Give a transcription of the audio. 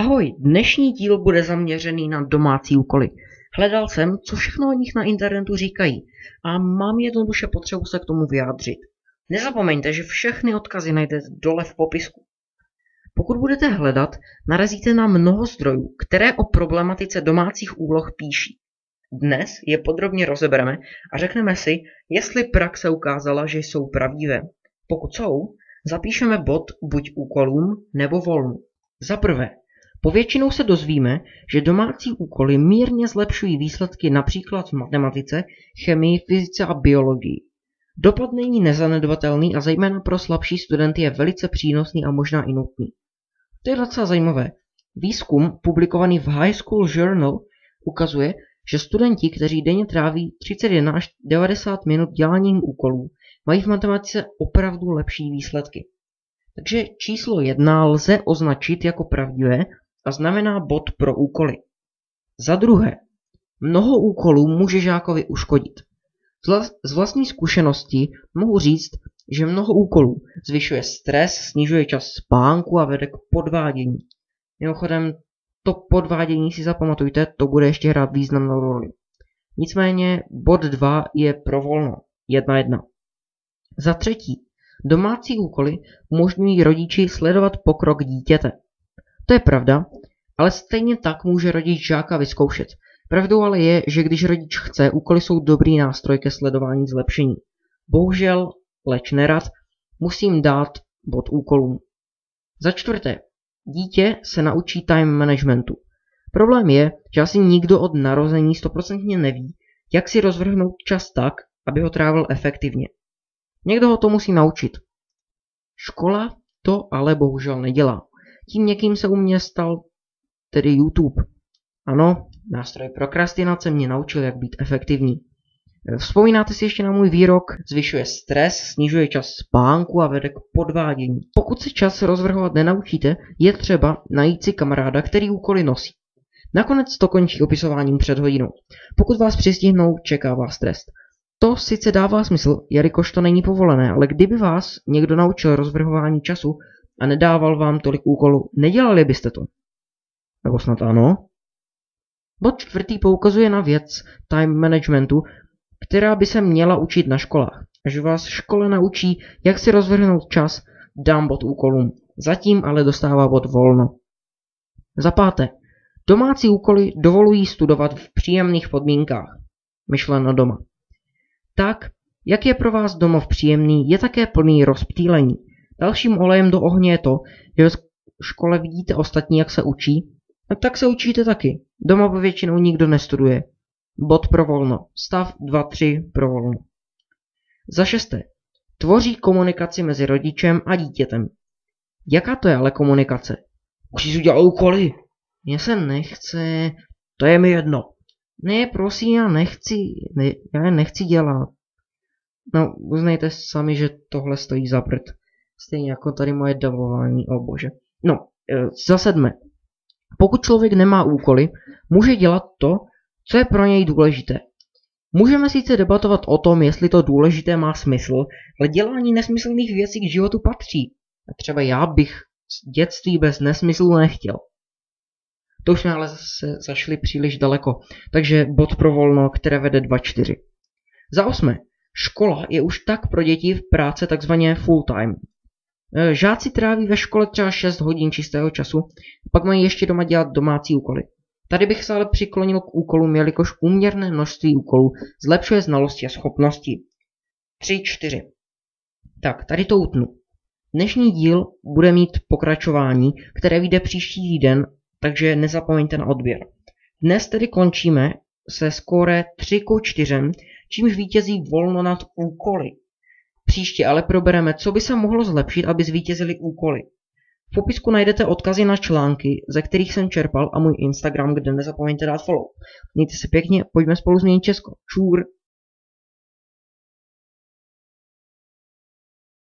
Ahoj, dnešní díl bude zaměřený na domácí úkoly. Hledal jsem, co všechno o nich na internetu říkají a mám jednoduše potřebu se k tomu vyjádřit. Nezapomeňte, že všechny odkazy najdete dole v popisku. Pokud budete hledat, narazíte na mnoho zdrojů, které o problematice domácích úloh píší. Dnes je podrobně rozebereme a řekneme si, jestli praxe ukázala, že jsou pravdivé. Pokud jsou, zapíšeme bod buď úkolům nebo volnu. Za prvé, Povětšinou se dozvíme, že domácí úkoly mírně zlepšují výsledky například v matematice, chemii, fyzice a biologii. Dopad není nezanedbatelný a zejména pro slabší studenty je velice přínosný a možná i nutný. To je docela zajímavé. Výzkum, publikovaný v High School Journal, ukazuje, že studenti, kteří denně tráví 31 až 90 minut děláním úkolů, mají v matematice opravdu lepší výsledky. Takže číslo 1 lze označit jako pravdivé a znamená bod pro úkoly. Za druhé, mnoho úkolů může žákovi uškodit. Z vlastní zkušenosti mohu říct, že mnoho úkolů zvyšuje stres, snižuje čas spánku a vede k podvádění. Mimochodem, to podvádění si zapamatujte, to bude ještě hrát významnou roli. Nicméně bod 2 je pro volno. 1-1. Za třetí, domácí úkoly umožňují rodiči sledovat pokrok dítěte. To je pravda, ale stejně tak může rodič žáka vyzkoušet. Pravdou ale je, že když rodič chce, úkoly jsou dobrý nástroj ke sledování zlepšení. Bohužel, leč nerad, musím dát bod úkolům. Za čtvrté, dítě se naučí time managementu. Problém je, že asi nikdo od narození stoprocentně neví, jak si rozvrhnout čas tak, aby ho trávil efektivně. Někdo ho to musí naučit. Škola to ale bohužel nedělá. Tím někým se u mě stal tedy YouTube. Ano, nástroj prokrastinace mě naučil, jak být efektivní. Vzpomínáte si ještě na můj výrok? Zvyšuje stres, snižuje čas spánku a vede k podvádění. Pokud se čas rozvrhovat nenaučíte, je třeba najít si kamaráda, který úkoly nosí. Nakonec to končí opisováním před hodinou. Pokud vás přistihnou, čeká vás trest. To sice dává smysl, jelikož to není povolené, ale kdyby vás někdo naučil rozvrhování času a nedával vám tolik úkolů, nedělali byste to. Nebo snad ano? Bod čtvrtý poukazuje na věc time managementu, která by se měla učit na školách. Až vás škole naučí, jak si rozvrhnout čas, dám bod úkolům. Zatím ale dostává bod volno. Za páté. Domácí úkoly dovolují studovat v příjemných podmínkách. Myšleno doma. Tak, jak je pro vás domov příjemný, je také plný rozptýlení. Dalším olejem do ohně je to, že v škole vidíte ostatní, jak se učí, a tak se učíte taky. Doma většinou nikdo nestuduje. Bod pro volno. Stav 2-3 pro volno. Za šesté. Tvoří komunikaci mezi rodičem a dítětem. Jaká to je ale komunikace? Už jsi udělal úkoly. Mně se nechce. To je mi jedno. Ne, prosím, já nechci. Ne, já nechci dělat. No, uznejte sami, že tohle stojí za prd. Stejně jako tady moje dabování, o bože. No, e, za sedmé. Pokud člověk nemá úkoly, může dělat to, co je pro něj důležité. Můžeme sice debatovat o tom, jestli to důležité má smysl, ale dělání nesmyslných věcí k životu patří. A třeba já bych z dětství bez nesmyslu nechtěl. To už jsme ale zase zašli příliš daleko, takže bod pro volno, které vede 2-4. Za osmé, škola je už tak pro děti v práce takzvaně full time. Eh, žáci tráví ve škole třeba 6 hodin čistého času, pak mají ještě doma dělat domácí úkoly. Tady bych se ale přiklonil k úkolům, jelikož úměrné množství úkolů zlepšuje znalosti a schopnosti. 3-4. Tak, tady to utnu. Dnešní díl bude mít pokračování, které vyjde příští týden, takže nezapomeňte na odběr. Dnes tedy končíme se skóre 3 k 4, čímž vítězí volno nad úkoly. Příště ale probereme, co by se mohlo zlepšit, aby zvítězili úkoly. V popisku najdete odkazy na články, ze kterých jsem čerpal a můj Instagram, kde nezapomeňte dát follow. Mějte se pěkně, pojďme spolu změnit Česko. Čůr!